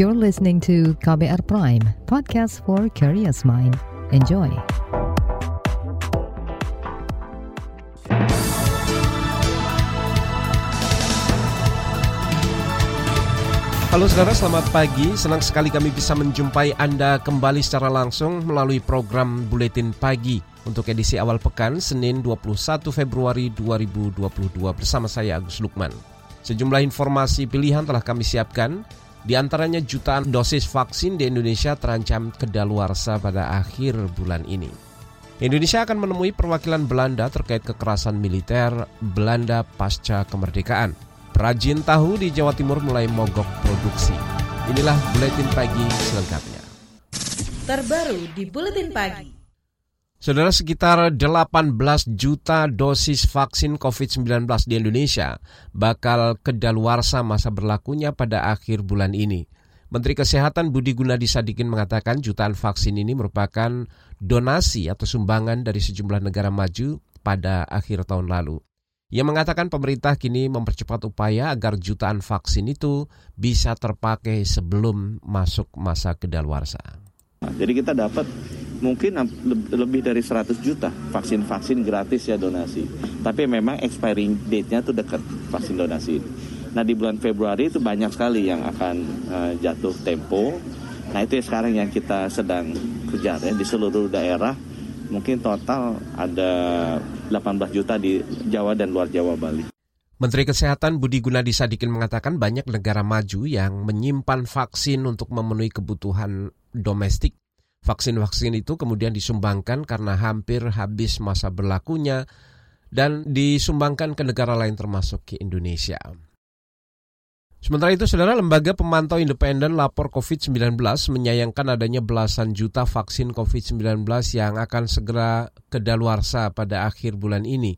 You're listening to KBR Prime, podcast for curious mind. Enjoy. Halo saudara, selamat pagi. Senang sekali kami bisa menjumpai Anda kembali secara langsung melalui program Buletin Pagi untuk edisi awal pekan Senin 21 Februari 2022 bersama saya Agus Lukman. Sejumlah informasi pilihan telah kami siapkan, di antaranya jutaan dosis vaksin di Indonesia terancam kedaluarsa pada akhir bulan ini. Indonesia akan menemui perwakilan Belanda terkait kekerasan militer Belanda pasca kemerdekaan. Perajin tahu di Jawa Timur mulai mogok produksi. Inilah Buletin Pagi selengkapnya. Terbaru di Buletin Pagi. Saudara sekitar 18 juta dosis vaksin COVID-19 di Indonesia bakal kedaluarsa masa berlakunya pada akhir bulan ini. Menteri Kesehatan Budi Gunadi Sadikin mengatakan jutaan vaksin ini merupakan donasi atau sumbangan dari sejumlah negara maju pada akhir tahun lalu. Ia mengatakan pemerintah kini mempercepat upaya agar jutaan vaksin itu bisa terpakai sebelum masuk masa kedaluarsa. Nah, jadi kita dapat mungkin lebih dari 100 juta vaksin-vaksin gratis ya donasi. Tapi memang expiring date-nya itu dekat vaksin donasi ini. Nah di bulan Februari itu banyak sekali yang akan uh, jatuh tempo. Nah itu ya sekarang yang kita sedang kejar ya di seluruh daerah mungkin total ada 18 juta di Jawa dan luar Jawa Bali. Menteri Kesehatan Budi Gunadi Sadikin mengatakan banyak negara maju yang menyimpan vaksin untuk memenuhi kebutuhan domestik. Vaksin-vaksin itu kemudian disumbangkan karena hampir habis masa berlakunya dan disumbangkan ke negara lain termasuk ke Indonesia. Sementara itu, saudara lembaga pemantau independen lapor COVID-19 menyayangkan adanya belasan juta vaksin COVID-19 yang akan segera kedaluarsa pada akhir bulan ini.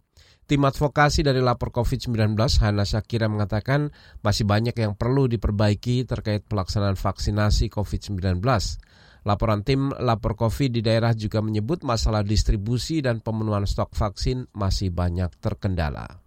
Tim advokasi dari lapor COVID-19, Hana Syakira mengatakan masih banyak yang perlu diperbaiki terkait pelaksanaan vaksinasi COVID-19. Laporan tim lapor COVID di daerah juga menyebut masalah distribusi dan pemenuhan stok vaksin masih banyak terkendala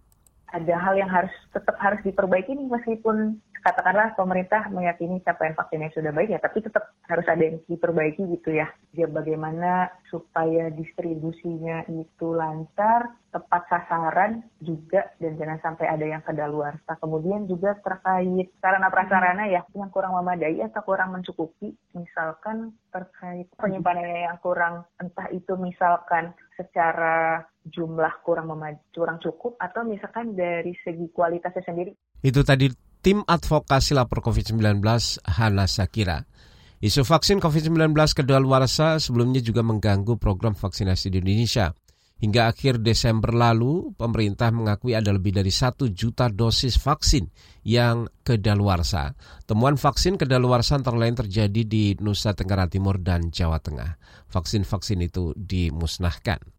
ada hal yang harus tetap harus diperbaiki nih meskipun katakanlah pemerintah meyakini capaian vaksinnya sudah baik ya, tapi tetap harus ada yang diperbaiki gitu ya. Ya bagaimana supaya distribusinya itu lancar, tepat sasaran juga dan jangan sampai ada yang kedaluarsa. Kemudian juga terkait sarana prasarana ya yang kurang memadai atau kurang mencukupi, misalkan terkait penyimpanannya yang kurang entah itu misalkan secara jumlah kurang kurang cukup atau misalkan dari segi kualitasnya sendiri. Itu tadi tim advokasi lapor COVID-19 Hana Sakira. Isu vaksin COVID-19 kedaluarsa sebelumnya juga mengganggu program vaksinasi di Indonesia. Hingga akhir Desember lalu, pemerintah mengakui ada lebih dari satu juta dosis vaksin yang kedaluarsa. Temuan vaksin kedaluarsa antara lain terjadi di Nusa Tenggara Timur dan Jawa Tengah. Vaksin-vaksin itu dimusnahkan.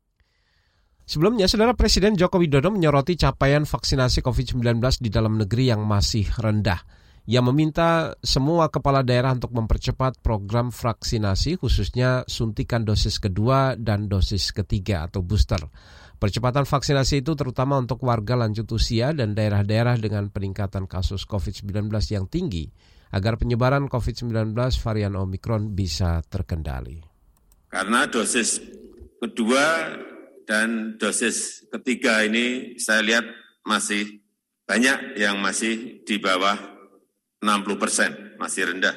Sebelumnya, Saudara Presiden Joko Widodo menyoroti capaian vaksinasi COVID-19 di dalam negeri yang masih rendah. Ia meminta semua kepala daerah untuk mempercepat program vaksinasi khususnya suntikan dosis kedua dan dosis ketiga atau booster. Percepatan vaksinasi itu terutama untuk warga lanjut usia dan daerah-daerah dengan peningkatan kasus COVID-19 yang tinggi agar penyebaran COVID-19 varian Omikron bisa terkendali. Karena dosis kedua dan dosis ketiga ini saya lihat masih banyak yang masih di bawah 60 persen, masih rendah.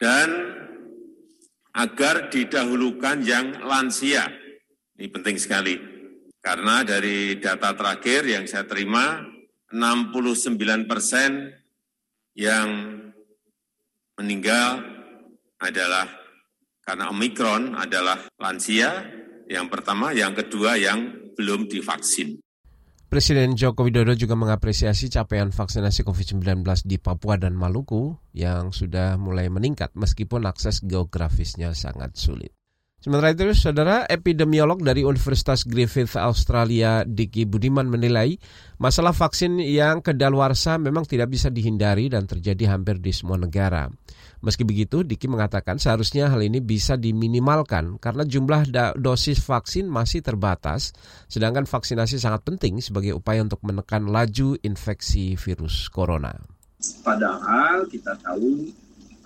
Dan agar didahulukan yang lansia, ini penting sekali. Karena dari data terakhir yang saya terima, 69 persen yang meninggal adalah karena Omikron adalah lansia, yang pertama, yang kedua yang belum divaksin. Presiden Joko Widodo juga mengapresiasi capaian vaksinasi COVID-19 di Papua dan Maluku yang sudah mulai meningkat meskipun akses geografisnya sangat sulit. Sementara itu, saudara epidemiolog dari Universitas Griffith Australia, Diki Budiman menilai masalah vaksin yang kedaluarsa memang tidak bisa dihindari dan terjadi hampir di semua negara. Meski begitu, Diki mengatakan seharusnya hal ini bisa diminimalkan karena jumlah dosis vaksin masih terbatas, sedangkan vaksinasi sangat penting sebagai upaya untuk menekan laju infeksi virus corona. Padahal kita tahu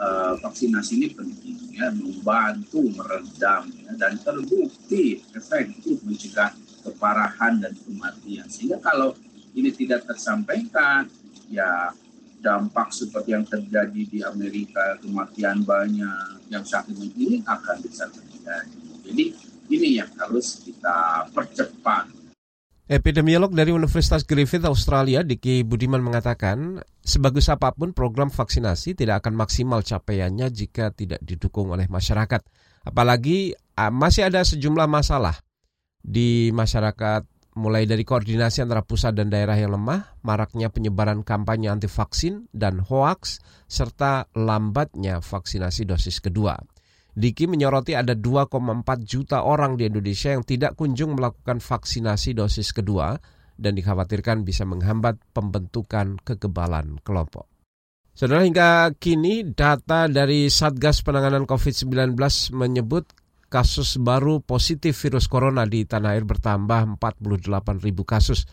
uh, vaksinasi ini penting ya membantu meredam ya, dan terbukti efektif mencegah keparahan dan kematian sehingga kalau ini tidak tersampaikan ya dampak seperti yang terjadi di Amerika kematian banyak yang saat ini akan bisa terjadi jadi ini yang harus kita percepat Epidemiolog dari Universitas Griffith Australia, Diki Budiman mengatakan, sebagus apa pun program vaksinasi tidak akan maksimal capaiannya jika tidak didukung oleh masyarakat. Apalagi masih ada sejumlah masalah di masyarakat mulai dari koordinasi antara pusat dan daerah yang lemah, maraknya penyebaran kampanye anti vaksin dan hoaks, serta lambatnya vaksinasi dosis kedua. Diki menyoroti ada 2,4 juta orang di Indonesia yang tidak kunjung melakukan vaksinasi dosis kedua dan dikhawatirkan bisa menghambat pembentukan kekebalan kelompok. Saudara hingga kini data dari Satgas Penanganan COVID-19 menyebut kasus baru positif virus corona di tanah air bertambah 48 ribu kasus.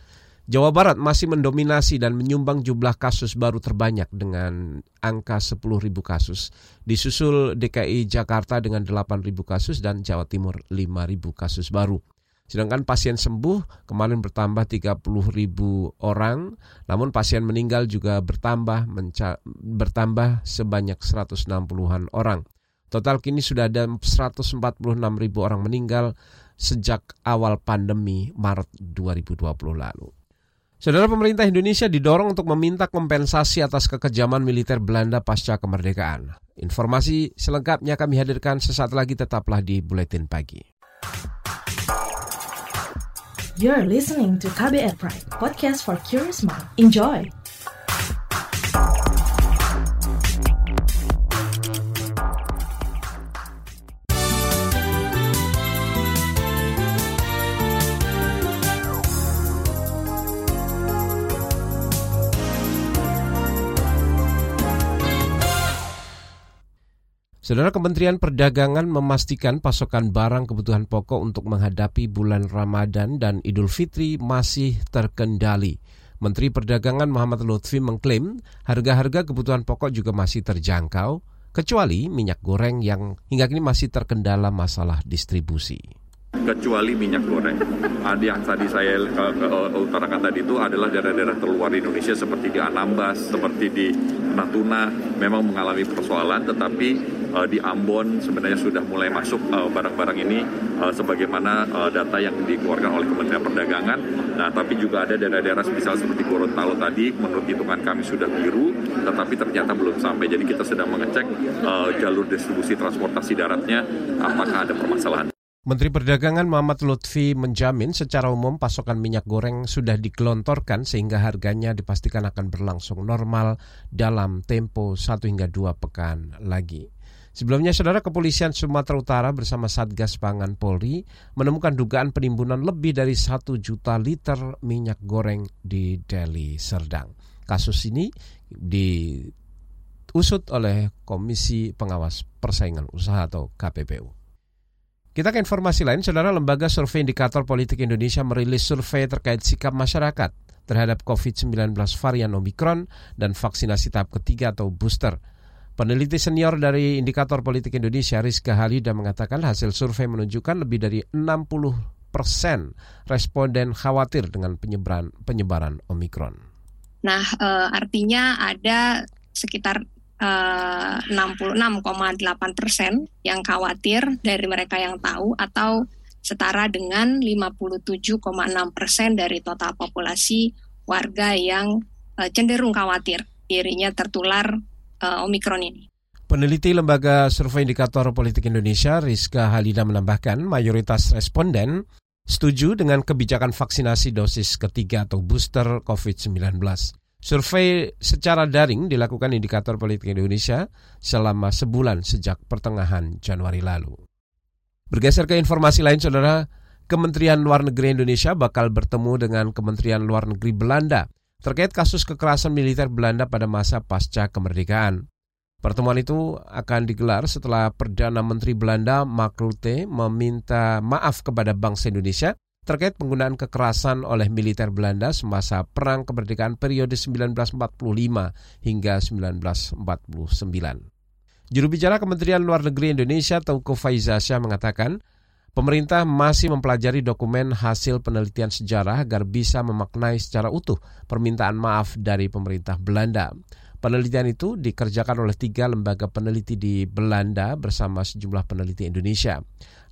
Jawa Barat masih mendominasi dan menyumbang jumlah kasus baru terbanyak dengan angka 10 ribu kasus. Disusul DKI Jakarta dengan 8 ribu kasus dan Jawa Timur 5 ribu kasus baru. Sedangkan pasien sembuh kemarin bertambah 30 ribu orang, namun pasien meninggal juga bertambah bertambah sebanyak 160-an orang. Total kini sudah ada 146 ribu orang meninggal sejak awal pandemi Maret 2020 lalu. Saudara pemerintah Indonesia didorong untuk meminta kompensasi atas kekejaman militer Belanda pasca kemerdekaan. Informasi selengkapnya kami hadirkan sesaat lagi tetaplah di Buletin Pagi. You're listening to KBR Pride, podcast for curious mind. Enjoy! Saudara Kementerian Perdagangan memastikan pasokan barang kebutuhan pokok untuk menghadapi bulan Ramadan dan Idul Fitri masih terkendali. Menteri Perdagangan Muhammad Lutfi mengklaim harga-harga kebutuhan pokok juga masih terjangkau, kecuali minyak goreng yang hingga kini masih terkendala masalah distribusi kecuali minyak goreng. Ada yang tadi saya utarakan tadi itu adalah daerah-daerah terluar Indonesia seperti di Anambas, seperti di Natuna memang mengalami persoalan, tetapi uh, di Ambon sebenarnya sudah mulai masuk barang-barang uh, ini uh, sebagaimana data yang dikeluarkan oleh Kementerian Perdagangan. Nah, tapi juga ada daerah-daerah misalnya seperti Gorontalo tadi, menurut hitungan kami sudah biru, tetapi ternyata belum sampai. Jadi kita sedang mengecek jalur distribusi transportasi daratnya apakah ada permasalahan. Menteri Perdagangan Muhammad Lutfi menjamin secara umum pasokan minyak goreng sudah digelontorkan sehingga harganya dipastikan akan berlangsung normal dalam tempo 1 hingga 2 pekan lagi. Sebelumnya, Saudara Kepolisian Sumatera Utara bersama Satgas Pangan Polri menemukan dugaan penimbunan lebih dari 1 juta liter minyak goreng di Deli Serdang. Kasus ini diusut oleh Komisi Pengawas Persaingan Usaha atau KPPU. Kita ke informasi lain, Saudara Lembaga Survei Indikator Politik Indonesia merilis survei terkait sikap masyarakat terhadap COVID-19 varian Omicron dan vaksinasi tahap ketiga atau booster. Peneliti senior dari Indikator Politik Indonesia, Rizka Halida, mengatakan hasil survei menunjukkan lebih dari 60 persen responden khawatir dengan penyebaran, penyebaran Omicron. Nah, e, artinya ada sekitar 66,8 eh, persen yang khawatir dari mereka yang tahu atau setara dengan 57,6 persen dari total populasi warga yang uh, cenderung khawatir dirinya tertular uh, Omikron ini. Peneliti Lembaga Survei Indikator Politik Indonesia, Rizka Halida menambahkan mayoritas responden setuju dengan kebijakan vaksinasi dosis ketiga atau booster COVID-19. Survei secara daring dilakukan Indikator Politik Indonesia selama sebulan sejak pertengahan Januari lalu. Bergeser ke informasi lain, Saudara, Kementerian Luar Negeri Indonesia bakal bertemu dengan Kementerian Luar Negeri Belanda terkait kasus kekerasan militer Belanda pada masa pasca kemerdekaan. Pertemuan itu akan digelar setelah Perdana Menteri Belanda Mark Rutte meminta maaf kepada bangsa Indonesia terkait penggunaan kekerasan oleh militer Belanda semasa Perang Kemerdekaan periode 1945 hingga 1949. Juru bicara Kementerian Luar Negeri Indonesia Tauko Faizasya mengatakan, pemerintah masih mempelajari dokumen hasil penelitian sejarah agar bisa memaknai secara utuh permintaan maaf dari pemerintah Belanda. Penelitian itu dikerjakan oleh tiga lembaga peneliti di Belanda bersama sejumlah peneliti Indonesia.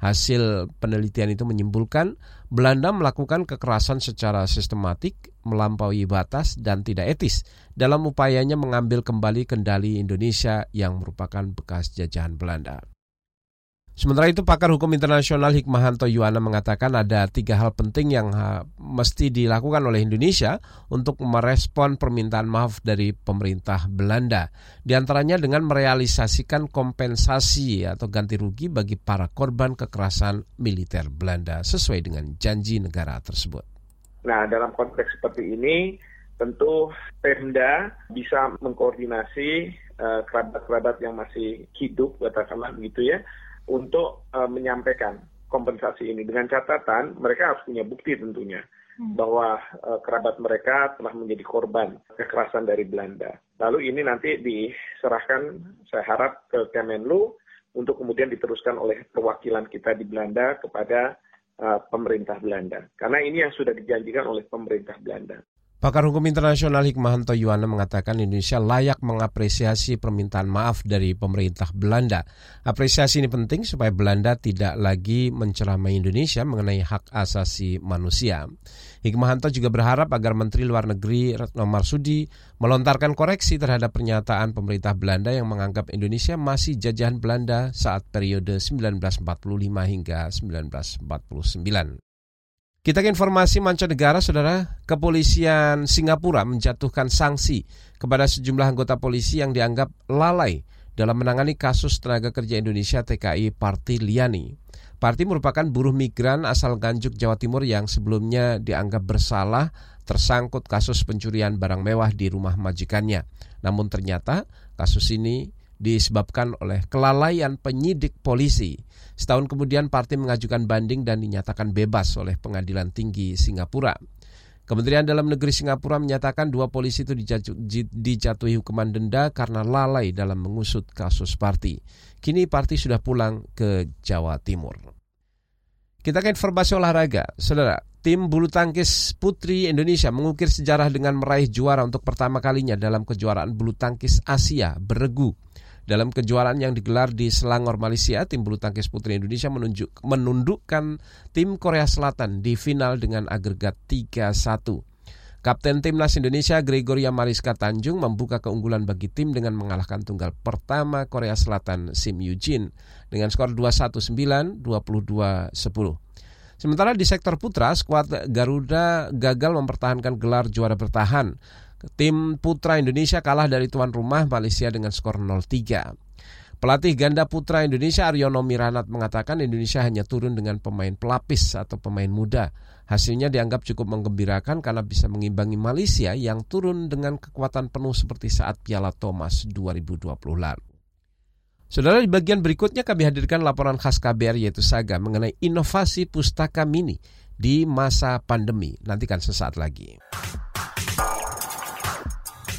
Hasil penelitian itu menyimpulkan Belanda melakukan kekerasan secara sistematik, melampaui batas, dan tidak etis dalam upayanya mengambil kembali kendali Indonesia yang merupakan bekas jajahan Belanda. Sementara itu pakar hukum internasional Hikmahanto Yuwana mengatakan ada tiga hal penting yang mesti dilakukan oleh Indonesia untuk merespon permintaan maaf dari pemerintah Belanda. Di antaranya dengan merealisasikan kompensasi atau ganti rugi bagi para korban kekerasan militer Belanda sesuai dengan janji negara tersebut. Nah dalam konteks seperti ini tentu Pemda bisa mengkoordinasi eh, kerabat-kerabat uh, yang masih hidup katakanlah begitu ya untuk uh, menyampaikan kompensasi ini dengan catatan mereka harus punya bukti tentunya hmm. bahwa uh, kerabat mereka telah menjadi korban kekerasan dari Belanda. Lalu ini nanti diserahkan saya harap ke Kemenlu untuk kemudian diteruskan oleh perwakilan kita di Belanda kepada uh, pemerintah Belanda. Karena ini yang sudah dijanjikan oleh pemerintah Belanda. Pakar Hukum Internasional Hikmahanto Yuwana mengatakan Indonesia layak mengapresiasi permintaan maaf dari pemerintah Belanda. Apresiasi ini penting supaya Belanda tidak lagi menceramai Indonesia mengenai hak asasi manusia. Hikmahanto juga berharap agar Menteri Luar Negeri Retno Marsudi melontarkan koreksi terhadap pernyataan pemerintah Belanda yang menganggap Indonesia masih jajahan Belanda saat periode 1945 hingga 1949. Kita ke informasi mancanegara, saudara. Kepolisian Singapura menjatuhkan sanksi kepada sejumlah anggota polisi yang dianggap lalai dalam menangani kasus tenaga kerja Indonesia TKI Parti Liani. Parti merupakan buruh migran asal Ganjuk, Jawa Timur yang sebelumnya dianggap bersalah tersangkut kasus pencurian barang mewah di rumah majikannya. Namun ternyata kasus ini disebabkan oleh kelalaian penyidik polisi. Setahun kemudian partai mengajukan banding dan dinyatakan bebas oleh Pengadilan Tinggi Singapura. Kementerian Dalam Negeri Singapura menyatakan dua polisi itu dijatuhi hukuman denda karena lalai dalam mengusut kasus Parti. Kini Parti sudah pulang ke Jawa Timur. Kita ke informasi olahraga. Saudara, tim bulu tangkis putri Indonesia mengukir sejarah dengan meraih juara untuk pertama kalinya dalam kejuaraan bulu tangkis Asia beregu dalam kejuaraan yang digelar di Selangor, Malaysia, tim bulu tangkis putri Indonesia menunjuk, menundukkan tim Korea Selatan di final dengan agregat 3-1. Kapten Timnas Indonesia Gregoria Mariska Tanjung membuka keunggulan bagi tim dengan mengalahkan tunggal pertama Korea Selatan Sim Eugene dengan skor 21-9, 22-10. Sementara di sektor putra, skuad Garuda gagal mempertahankan gelar juara bertahan Tim putra Indonesia kalah dari tuan rumah Malaysia dengan skor 0-3. Pelatih ganda putra Indonesia Aryono Miranat mengatakan Indonesia hanya turun dengan pemain pelapis atau pemain muda. Hasilnya dianggap cukup menggembirakan karena bisa mengimbangi Malaysia yang turun dengan kekuatan penuh seperti saat Piala Thomas 2020 lalu. Saudara di bagian berikutnya kami hadirkan laporan khas KBR yaitu Saga mengenai inovasi pustaka mini di masa pandemi. Nantikan sesaat lagi.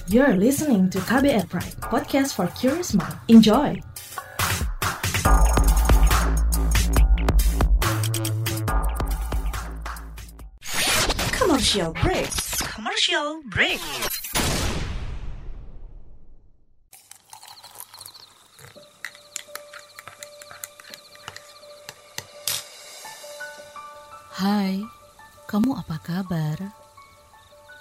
You're listening to KBR Pride, podcast for curious mind. Enjoy! Commercial break. Commercial break. Hai, kamu apa kabar?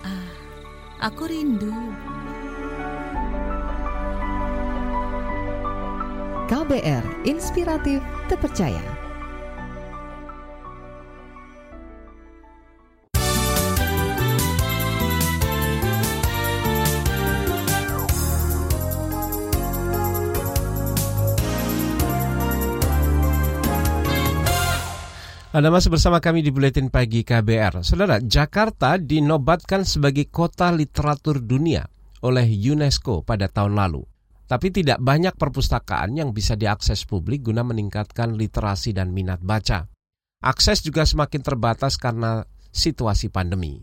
Ah, aku rindu. KBR Inspiratif Terpercaya. Anda masih bersama kami di Buletin Pagi KBR. Saudara, Jakarta dinobatkan sebagai kota literatur dunia oleh UNESCO pada tahun lalu. Tapi tidak banyak perpustakaan yang bisa diakses publik guna meningkatkan literasi dan minat baca. Akses juga semakin terbatas karena situasi pandemi.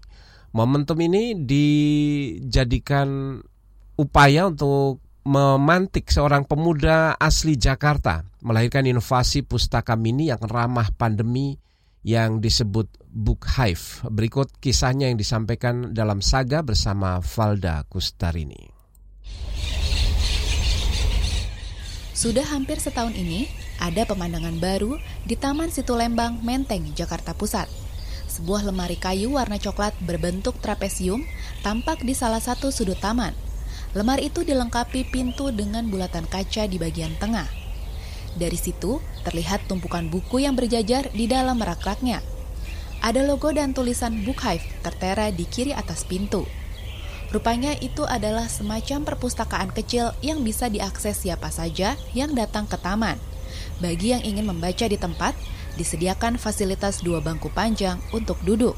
Momentum ini dijadikan upaya untuk memantik seorang pemuda asli Jakarta melahirkan inovasi pustaka mini yang ramah pandemi yang disebut Book Hive. Berikut kisahnya yang disampaikan dalam saga bersama Valda Kustarini. Sudah hampir setahun ini, ada pemandangan baru di Taman Situ Lembang, Menteng, Jakarta Pusat. Sebuah lemari kayu warna coklat berbentuk trapesium tampak di salah satu sudut taman – Lemari itu dilengkapi pintu dengan bulatan kaca di bagian tengah. Dari situ, terlihat tumpukan buku yang berjajar di dalam rak-raknya. Ada logo dan tulisan Book Hive tertera di kiri atas pintu. Rupanya itu adalah semacam perpustakaan kecil yang bisa diakses siapa saja yang datang ke taman. Bagi yang ingin membaca di tempat, disediakan fasilitas dua bangku panjang untuk duduk.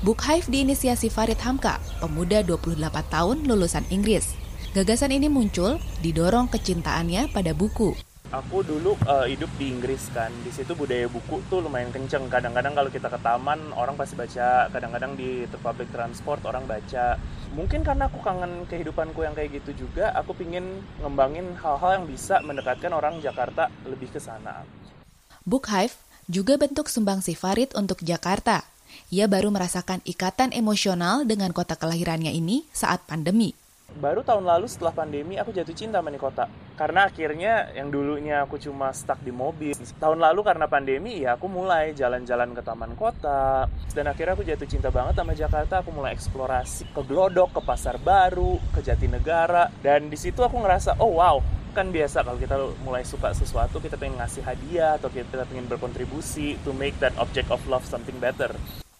Book Hive diinisiasi Farid Hamka, pemuda 28 tahun lulusan Inggris. Gagasan ini muncul didorong kecintaannya pada buku. Aku dulu uh, hidup di Inggris kan, di situ budaya buku tuh lumayan kenceng. Kadang-kadang kalau kita ke taman orang pasti baca, kadang-kadang di public transport orang baca. Mungkin karena aku kangen kehidupanku yang kayak gitu juga, aku pingin ngembangin hal-hal yang bisa mendekatkan orang Jakarta lebih ke sana. Book Hive juga bentuk sumbangsi Farid untuk Jakarta ia baru merasakan ikatan emosional dengan kota kelahirannya ini saat pandemi. Baru tahun lalu setelah pandemi aku jatuh cinta sama kota. Karena akhirnya yang dulunya aku cuma stuck di mobil. Tahun lalu karena pandemi ya aku mulai jalan-jalan ke taman kota. Dan akhirnya aku jatuh cinta banget sama Jakarta. Aku mulai eksplorasi ke Glodok, ke Pasar Baru, ke Jatinegara. Dan di situ aku ngerasa, oh wow, kan biasa kalau kita mulai suka sesuatu kita pengen ngasih hadiah atau kita pengen berkontribusi to make that object of love something better.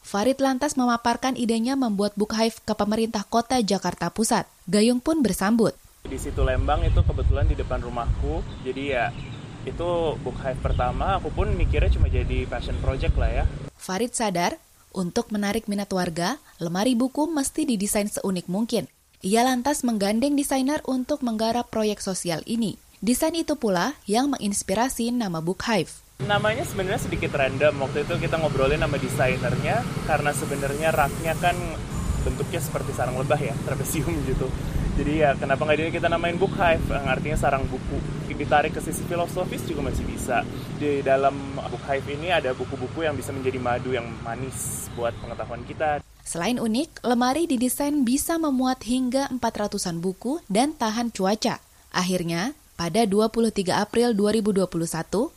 Farid lantas memaparkan idenya membuat Book Hive ke pemerintah kota Jakarta Pusat. Gayung pun bersambut. Di situ Lembang itu kebetulan di depan rumahku, jadi ya itu Book Hive pertama, aku pun mikirnya cuma jadi passion project lah ya. Farid sadar, untuk menarik minat warga, lemari buku mesti didesain seunik mungkin. Ia lantas menggandeng desainer untuk menggarap proyek sosial ini. Desain itu pula yang menginspirasi nama Book Hive. Namanya sebenarnya sedikit random. Waktu itu kita ngobrolin sama desainernya karena sebenarnya raknya kan bentuknya seperti sarang lebah ya, trapesium gitu. Jadi ya kenapa nggak ini kita namain book hive, yang artinya sarang buku. Ditarik ke sisi filosofis juga masih bisa. Di dalam book hive ini ada buku-buku yang bisa menjadi madu yang manis buat pengetahuan kita. Selain unik, lemari didesain bisa memuat hingga 400-an buku dan tahan cuaca. Akhirnya, pada 23 April 2021,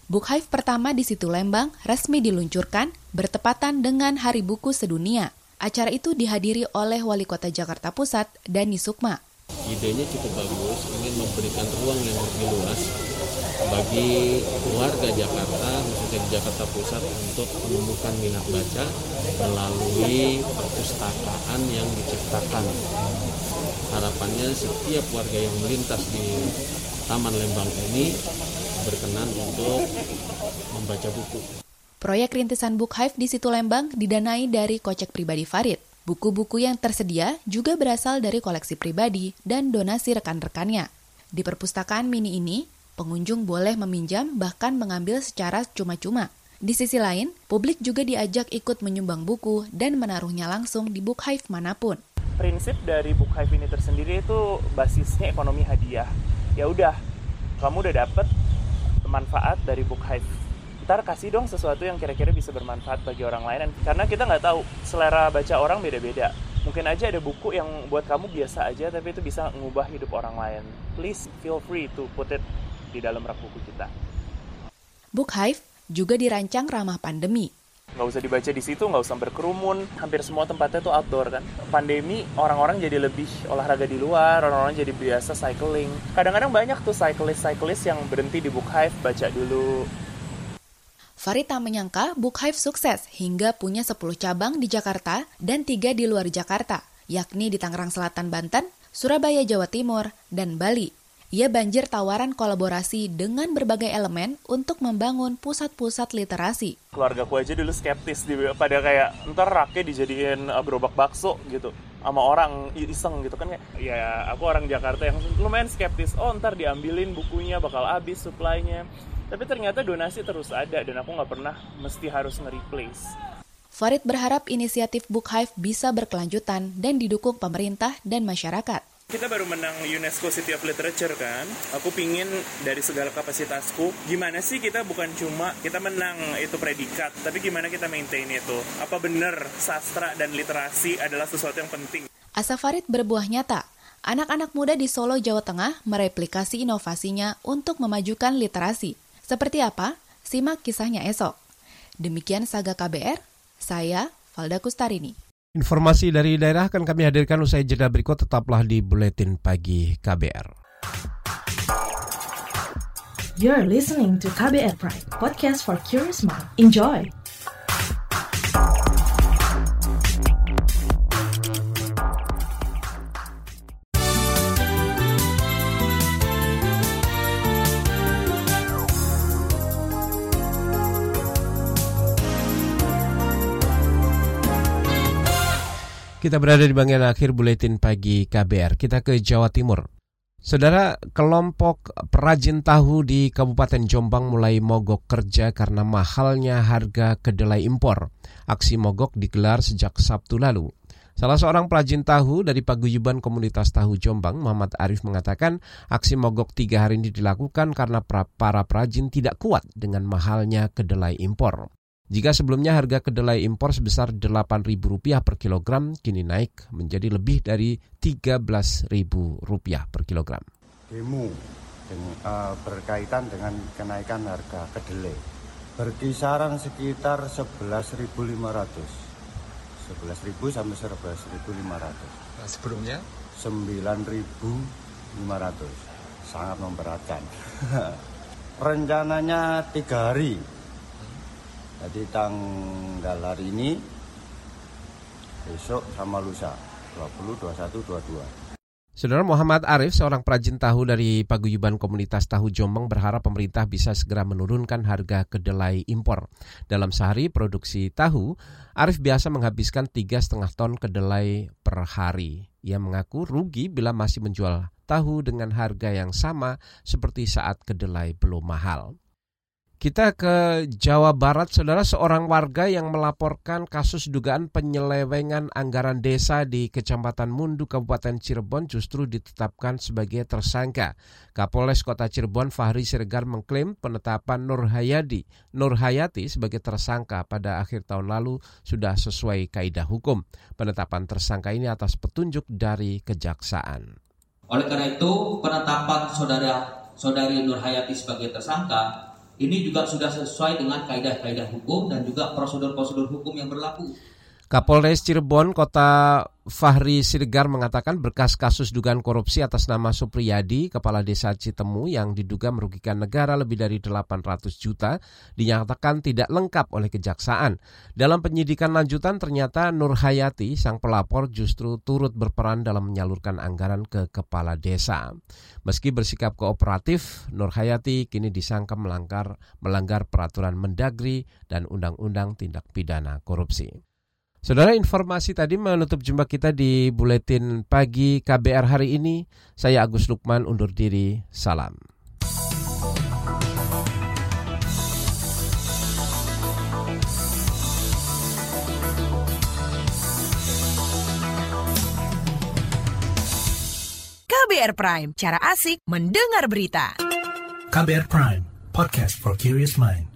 Book Hive pertama di situ Lembang resmi diluncurkan bertepatan dengan Hari Buku Sedunia. Acara itu dihadiri oleh Wali Kota Jakarta Pusat, Dani Sukma. Idenya cukup bagus, ingin memberikan ruang yang lebih luas bagi warga Jakarta, khususnya di Jakarta Pusat untuk menemukan minat baca melalui perpustakaan yang diciptakan. Harapannya setiap warga yang melintas di Taman Lembang ini berkenan untuk membaca buku. Proyek rintisan Book Hive di situ Lembang didanai dari kocek pribadi Farid. Buku-buku yang tersedia juga berasal dari koleksi pribadi dan donasi rekan-rekannya. Di perpustakaan mini ini, pengunjung boleh meminjam bahkan mengambil secara cuma-cuma. Di sisi lain, publik juga diajak ikut menyumbang buku dan menaruhnya langsung di Book Hive mana pun. Prinsip dari Book Hive ini tersendiri itu basisnya ekonomi hadiah. Ya udah kamu udah dapet manfaat dari book hive. Ntar kasih dong sesuatu yang kira-kira bisa bermanfaat bagi orang lain. Karena kita nggak tahu selera baca orang beda-beda. Mungkin aja ada buku yang buat kamu biasa aja tapi itu bisa mengubah hidup orang lain. Please feel free to put it di dalam rak buku kita Book Hive juga dirancang ramah pandemi nggak usah dibaca di situ, nggak usah berkerumun. Hampir semua tempatnya tuh outdoor kan. Pandemi orang-orang jadi lebih olahraga di luar, orang-orang jadi biasa cycling. Kadang-kadang banyak tuh cyclist-cyclist yang berhenti di Book Hive baca dulu. Farita menyangka Book Hive sukses hingga punya 10 cabang di Jakarta dan 3 di luar Jakarta, yakni di Tangerang Selatan, Banten, Surabaya, Jawa Timur, dan Bali. Ia banjir tawaran kolaborasi dengan berbagai elemen untuk membangun pusat-pusat literasi. Keluarga ku aja dulu skeptis, pada kayak ntar raknya dijadiin uh, gerobak bakso gitu sama orang iseng gitu kan ya aku orang Jakarta yang lumayan skeptis oh ntar diambilin bukunya bakal habis supply-nya tapi ternyata donasi terus ada dan aku nggak pernah mesti harus nge-replace Farid berharap inisiatif Book Hive bisa berkelanjutan dan didukung pemerintah dan masyarakat. Kita baru menang UNESCO City of Literature kan. Aku pingin dari segala kapasitasku, gimana sih kita bukan cuma kita menang itu predikat, tapi gimana kita maintain itu. Apa benar sastra dan literasi adalah sesuatu yang penting? Asa Farid berbuah nyata. Anak-anak muda di Solo, Jawa Tengah mereplikasi inovasinya untuk memajukan literasi. Seperti apa? Simak kisahnya esok. Demikian Saga KBR, saya Valda Kustarini. Informasi dari daerah akan kami hadirkan usai jeda berikut tetaplah di Buletin Pagi KBR. You're listening to KBR Pride, podcast for curious mind. Enjoy! Kita berada di bagian akhir buletin pagi KBR. Kita ke Jawa Timur. Saudara, kelompok perajin tahu di Kabupaten Jombang mulai mogok kerja karena mahalnya harga kedelai impor. Aksi mogok digelar sejak Sabtu lalu. Salah seorang perajin tahu dari Paguyuban Komunitas Tahu Jombang, Muhammad Arif mengatakan aksi mogok tiga hari ini dilakukan karena para perajin tidak kuat dengan mahalnya kedelai impor. Jika sebelumnya harga kedelai impor sebesar Rp8.000 per kilogram, kini naik menjadi lebih dari Rp13.000 per kilogram. Demo dengan, uh, berkaitan dengan kenaikan harga kedelai berkisaran sekitar 11.500. 11.000 sampai 11.500. Nah, sebelumnya 9.500. Sangat memberatkan. Rencananya tiga hari jadi tanggal hari ini besok sama lusa 20, 21, 22. Saudara Muhammad Arif, seorang perajin tahu dari Paguyuban Komunitas Tahu Jombang berharap pemerintah bisa segera menurunkan harga kedelai impor. Dalam sehari produksi tahu, Arif biasa menghabiskan tiga setengah ton kedelai per hari. Ia mengaku rugi bila masih menjual tahu dengan harga yang sama seperti saat kedelai belum mahal. Kita ke Jawa Barat, saudara seorang warga yang melaporkan kasus dugaan penyelewengan anggaran desa di Kecamatan Mundu, Kabupaten Cirebon justru ditetapkan sebagai tersangka. Kapolres Kota Cirebon Fahri Siregar mengklaim penetapan Nur Hayadi, Nur Hayati sebagai tersangka pada akhir tahun lalu sudah sesuai kaidah hukum. Penetapan tersangka ini atas petunjuk dari kejaksaan. Oleh karena itu, penetapan saudara saudari Nur Hayati sebagai tersangka ini juga sudah sesuai dengan kaidah-kaidah hukum dan juga prosedur-prosedur hukum yang berlaku. Kapolres Cirebon Kota Fahri Siregar mengatakan berkas kasus dugaan korupsi atas nama Supriyadi, Kepala Desa Citemu yang diduga merugikan negara lebih dari 800 juta, dinyatakan tidak lengkap oleh kejaksaan. Dalam penyidikan lanjutan ternyata Nur Hayati, sang pelapor justru turut berperan dalam menyalurkan anggaran ke Kepala Desa. Meski bersikap kooperatif, Nur Hayati kini disangka melanggar, melanggar peraturan Mendagri dan Undang-Undang Tindak Pidana Korupsi. Saudara informasi tadi menutup jumpa kita di Buletin Pagi KBR hari ini. Saya Agus Lukman undur diri. Salam. KBR Prime, cara asik mendengar berita. KBR Prime, podcast for curious mind.